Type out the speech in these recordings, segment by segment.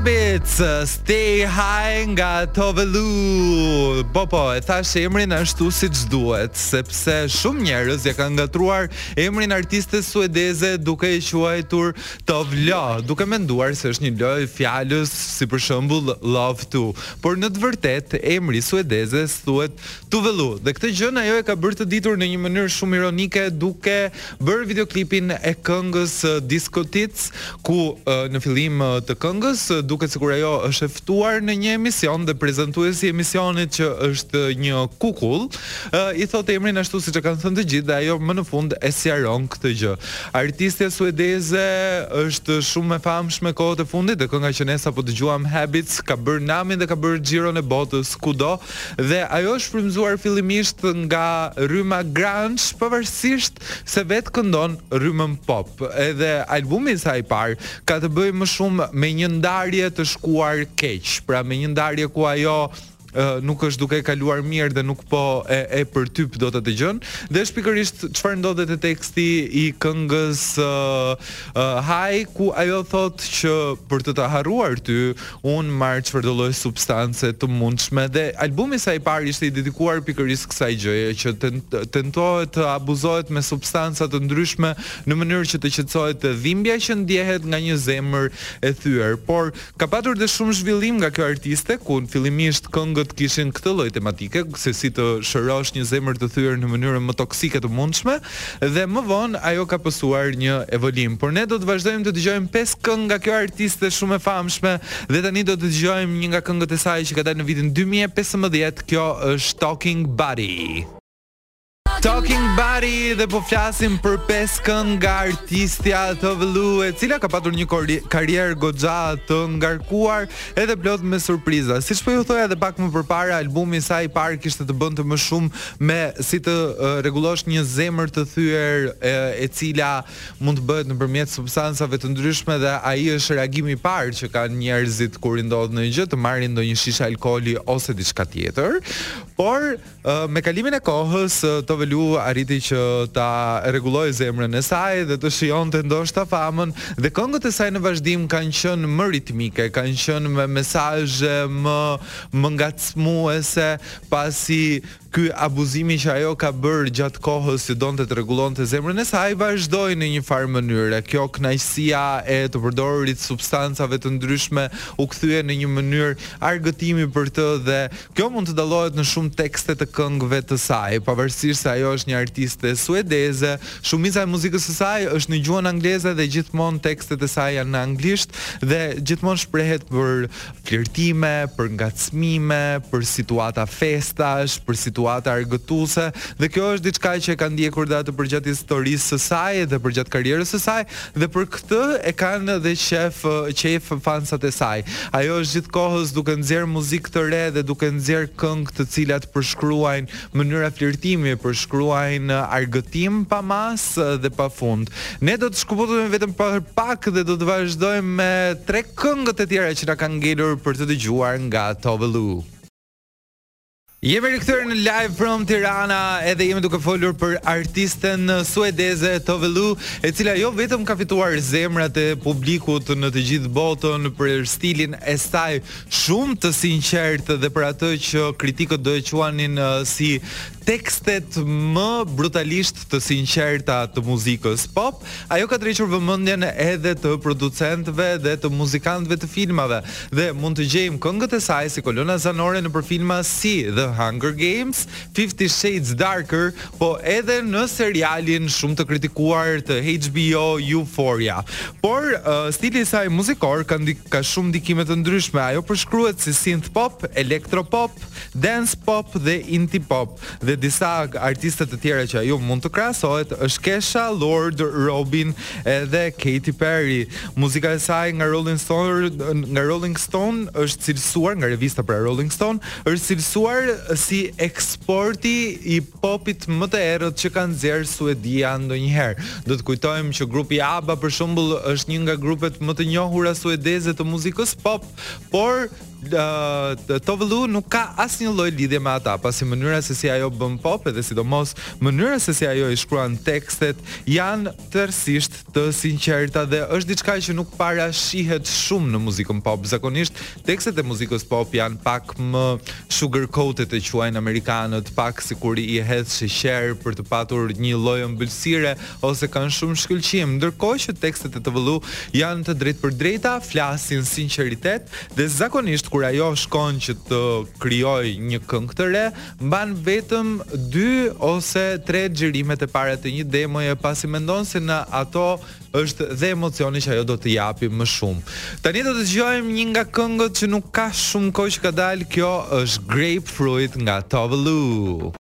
Habits, Stay High nga Tove Lo. Po po, e thash emrin ashtu siç duhet Sepse shumë njerëz ia kanë ngatërruar emrin artistes suedeze Duke e quajtur Tov Lo Duke menduar se është një lojë fjalësh si për shembull Love to Por në të vërtetë, emri suedeze thuhet Tove Lo Dhe këtë gjënë ajo e ka bërë të ditur në një mënyrë shumë ironike Duke bërë videoklipin e këngës Disco Tits, ku në fillim të këngës duket sikur ajo është e ftuar në një emision dhe prezantuesi i emisionit që është një kukull, i thotë emrin ashtu siç e kanë thënë të gjithë dhe ajo më në fund e sqaron këtë gjë. Artistja suedeze është shumë e famshme kohët e fundit dhe kënga që ne sapo dëgjuam Habits ka bërë namin dhe ka bërë xhiron e botës kudo. Dhe ajo është frymëzuar fillimisht nga rryma grunge, pavarësisht se vetë këndon rrymën pop. Edhe albumi i saj i parë ka të bëjë më shumë me një ndarje të shkuar keq, pra me një ndarje ku ajo nuk është duke kaluar mirë dhe nuk po e, e përtyp dot atë gjë dhe është pikërisht çfarë ndodh te teksti i këngës uh, uh, High ku ajo thotë që për të të harruar ty Unë marr çfarëdolloj substance të mundshme dhe albumi i saj i parë ishte i dedikuar pikërisht kësaj gjëje që tentohet të abuzohet me substanca të ndryshme në mënyrë që të qetësohet dhimbja që ndjehet nga një zemër e thyer. Por ka patur dhe shumë zhvillim nga kjo artiste ku fillimisht këngët kishin këtë lloj tematike se si të shërosh një zemër të thyer në mënyrën më toksike të mundshme Dhe më vonë ajo ka pësuar një evolim. Por ne do të vazhdojmë të dëgjojmë pesë këngë nga kjo artiste shumë e famshme dhe tani do të dëgjojmë një nga këngët e saj që ka dalë në vitin dy mijë e pesëmbëdhjetë, kjo është Talking Body. Talking Body dhe po flasim për pesë këngë nga artistja Tove Lo e cila ka patur një karrierë goxha të ngarkuar edhe plot me surpriza. Siç po ju thoja edhe pak më përpara, albumi i saj i parë kishte të bënte më shumë Me si të rregullosh një zemër të thyer e, e cila mund të bëhet nëpërmjet substancave të ndryshme dhe ai është reagimi i parë që kanë njerëzit kur i ndodh ndonjë gjë, të marrin ndonjë shishe alkooli ose diçka tjetër. Por me kalimin e kohës Tove Lo arriti që ta rregullojë zemrën e saj dhe të shijonte ndoshta famën dhe këngët e saj në vazhdim kanë qenë më ritmike, kanë qenë me mesazhe më më ngacmuese, pasi ky abuzimi që ajo ka bërë gjatë kohës që donte të rregullonte zemrën e saj vazhdoi në një farë mënyre. Kjo kënaqësia e të përdorurit substancave të ndryshme u kthye në një mënyrë argëtimi për të dhe kjo mund të dallohet në shumë tekste të këngëve të saj. Pavarësisht se ajo është një artiste suedeze, shumica e muzikës së saj është në gjuhën angleze dhe gjithmonë tekstet e saj janë në anglisht dhe gjithmonë shprehet për flirtime, për ngacmime, për situata festash, për situata argëtuese dhe kjo është diçka që e ka ndjekur dhe atë përgjatë historisë së saj dhe përgjatë karrierës së saj dhe për këtë e kanë dhe qejf qejf fansat e saj. Ajo është gjithë kohës duke nxjerr muzikë të re dhe duke nxjerr këngë të cilat përshkruajnë Mënyra flirtimi përshkruajnë argëtim pa masë dhe pa fund. Ne do të shkëputemi vetëm për pak dhe do të vazhdojmë me tre këngët e tjera që na kanë ngelur për të dëgjuar nga Tove Lo. Jemi rikthyer në Live from Tirana edhe jemi duke folur për artisten suedeze Tove Lo, e cila jo vetëm ka fituar zemrat e publikut në të gjithë botën për stilin e saj Shumë të sinqertë dhe për atë që kritikët do e quanin si tekstet më brutalisht të sinqerta të muzikës pop, ajo ka tërhequr vëmendjen edhe të producentëve dhe të muzikantëve të filmave dhe mund të gjejmë këngët e saj si kolona zanore nëpër filma si The Hunger Games, Fifty Shades Darker, po edhe në serialin shumë të kritikuar të HBO Euphoria. Por uh, stili i saj muzikor ka ndik ka shumë ndikime të ndryshme. Ajo përshkruhet si synth pop, electro pop, dance pop dhe indie pop. Dhe disa artiste të tjera që ajo mund të krahasohet është Kesha, Lorde, Robyn edhe Katy Perry. Muzika e saj nga Rolling Stone nga Rolling Stone është cilësuar nga revista pra Rolling Stone Është cilësuar si eksporti i popit më të errët që ka nxjerrë Suedia ndonjëherë. Do të kujtojmë që grupi ABBA për shembull është një nga grupet më të njohura suedeze të muzikës pop, por uh, Tove Lo nuk ka asnjë lloj lidhje me ata, pasi mënyra se si ajo bën pop edhe sidomos mënyra se si ajo i shkruan tekstet janë tërësisht të sinqerta dhe është diçka që nuk para shihet shumë në muzikën pop. Zakonisht tekstet e muzikës pop janë pak më sugar coated e quajnë amerikanët, pak sikur i hedh sheqer për të patur një lloj ëmbëlsire ose kanë shumë shkëlqim, ndërkohë që tekstet e Tove Lo janë të drejtpërdrejta, flasin sinqeritet dhe zakonisht kur ajo shkon që të krijojë një këngë të re, mban vetëm dy ose tre xhirimet e para të një demoje pasi mendon se në ato është dhe emocioni që ajo do të japi më shumë. Tani do të dëgjojmë një nga këngët që nuk ka shumë kohë që ka dalë, kjo është Grapefruit nga Tove Lo.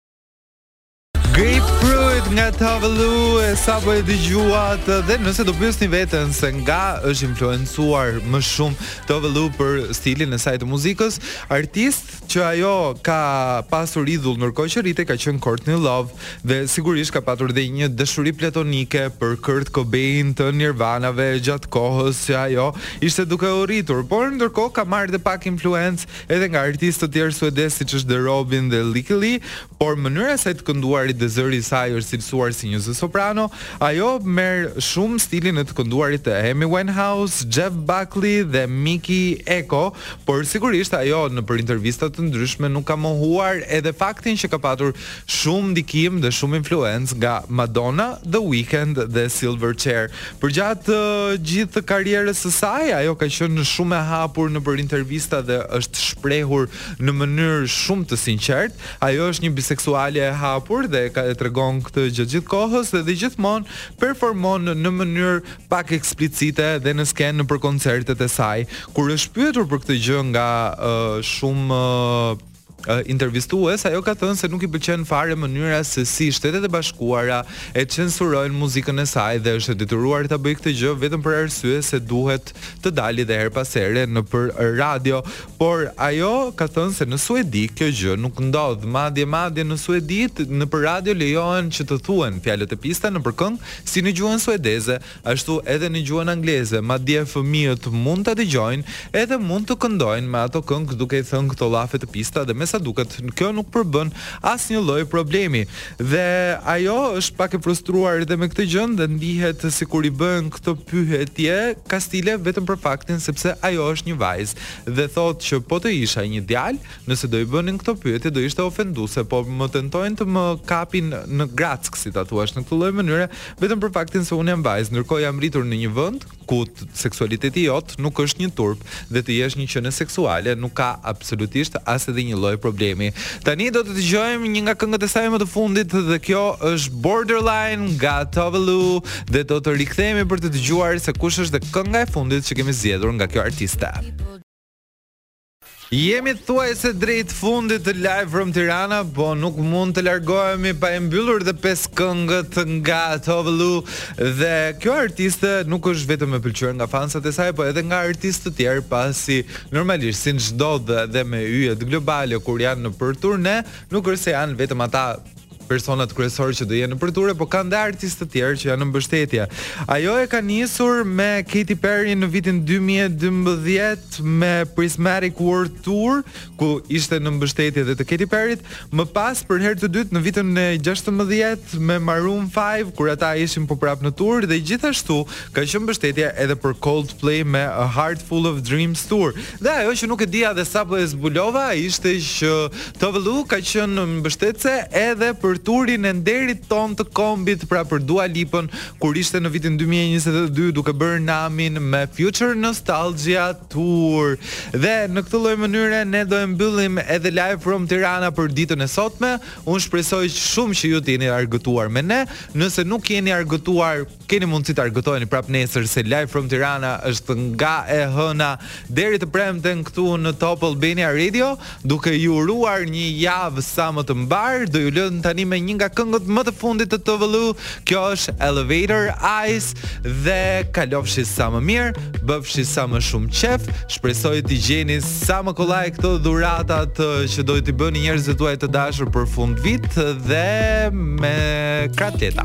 Grapefruit nga Tove Lo e sapo e dëgjuat dhe nëse do pyesni veten se nga është influencuar më shumë Tove Lo për stilin e saj të muzikës, artist që ajo ka pasur idhull ndërkohë që rritej ka qenë Courtney Love dhe sigurisht ka patur dhe një dashuri platonike për Kurt Cobain të Nirvanave gjatë kohës që ajo ishte duke u rritur, por ndërkohë ka marrë dhe pak influencë edhe nga artistë të tjerë suedezë siç është dhe Robyn dhe Lykke Li, por mënyra e saj të kënduarit dhe zëri i saj është cilësuar si një zë soprano, ajo merr shumë stilin e të kënduarit të Amy Winehouse, Jeff Buckley dhe Mikky Ekko, Por sigurisht ajo nëpër intervista të ndryshme nuk ka mohuar edhe faktin që ka patur shumë ndikim dhe shumë influencë nga Madonna, The Weeknd dhe Silverchair. Përgjatë gjithë karrierës së saj, ajo ka qenë shumë e hapur nëpër intervista dhe është shprehur në mënyrë shumë të sinqertë. Ajo është një biseksuale e hapur dhe e tregon këtë gjatë gjithë kohës dhe gjithmonë performon në mënyrë pak eksplicite dhe në skenë nëpër koncertet e saj. Kur është pyetur për këtë gjë nga uh, shumë uh, intervistues, ajo ka thënë se nuk i pëlqen fare mënyra se si Shtetet e Bashkuara e censurojnë muzikën e saj dhe është e detyruar ta bëjë këtë gjë vetëm për arsye se duhet të dalë dhe herë pas here nëpër radio, por ajo ka thënë se në Suedi kjo gjë nuk ndodh, madje madje në Suedi nëpër radio lejohen që të thuhen fjalët e pista nëpër këngë Si në gjuhën suedeze, ashtu edhe në gjuhën angleze, madje fëmijët mund ta dëgjojnë edhe mund të këndojnë me ato këngë duke i thënë këto llafe të pista dhe me sa duket kjo nuk përbën asnjë lloj problemi. Dhe ajo është pak e frustruar edhe me këtë gjënë dhe ndihet sikur i bëhen këto pyetje kastile vetëm për faktin sepse ajo është një vajzë dhe thotë që po të isha një djalë, Nëse do i bënin këto pyetje do ishte ofenduese, po më tentojnë të më kapin në grackë, si ta thuash, në këtë lloj mënyre, vetëm për faktin se unë jam vajzë, ndërkohë jam rritur në një vend ku seksualiteti jot nuk është një turp dhe të jesh një qenie seksuale nuk ka absolutisht as edhe një lloj problemi. Tani do të dëgjojmë një nga këngët e saj më të fundit dhe kjo është Borderline nga Tove Lo dhe do të rikthehemi për të dëgjuar se kush është dhe kënga e fundit që kemi zgjedhur nga kjo artiste. Jemi thuajse drejt fundit të Live from Tirana, po nuk mund të largohemi pa e mbyllur dhe pesë këngët nga Tove Lo dhe kjo artiste nuk është vetëm e pëlqyer nga fansat e saj, po edhe nga artistë të tjerë, pasi normalisht si çdo dhe, dhe me yjet globale kur janë nëpër turne, nuk është se janë vetëm ata personat kryesorë që do jenë nëpër ture, po kanë dhe artistë të tjerë që janë në mbështetje. Ajo e ka nisur me Katy Perry në vitin 2012 me Prismatic World Tour, ku ishte në mbështetje dhe të Katy Perryt, më pas për herë të dytë në vitin 16 me Maroon 5 kur ata ishin po prap në tour dhe gjithashtu ka qenë mbështetje edhe për Coldplay me A Heart Full of Dreams Tour. Dhe ajo që nuk e dija dhe sapo e zbulova ishte që Tove Lo ka qenë mbështetëse edhe për turin e nderit tonë të kombit, pra për Dua Lipën, kur ishte në vitin dy mijë e njëzet e dy duke bërë namin me Future Nostalgia Tour. Dhe në këtë lloj mënyre ne do e mbyllim edhe Live From Tirana për ditën e sotme. Unë shpresoj shumë që ju të jeni argëtuar me ne. Nëse nuk jeni argëtuar, Keni mundësi të argëtoheni prap nesër se Live from Tirana është nga e hëna deri të premten këtu në Top Albania Radio, duke ju uruar një javë sa më të mbarë. Do ju lënë tani me një nga këngët më të fundit të Tove Lo. Kjo është Elevator Eyes dhe kalofshi sa më mirë, bëfshi sa më shumë qef. Shpresoj t'i gjeni sa më kollaj këto dhuratat që do t'ju bëni njerëzve tuaj të dashur për fundvit dhe me krateta.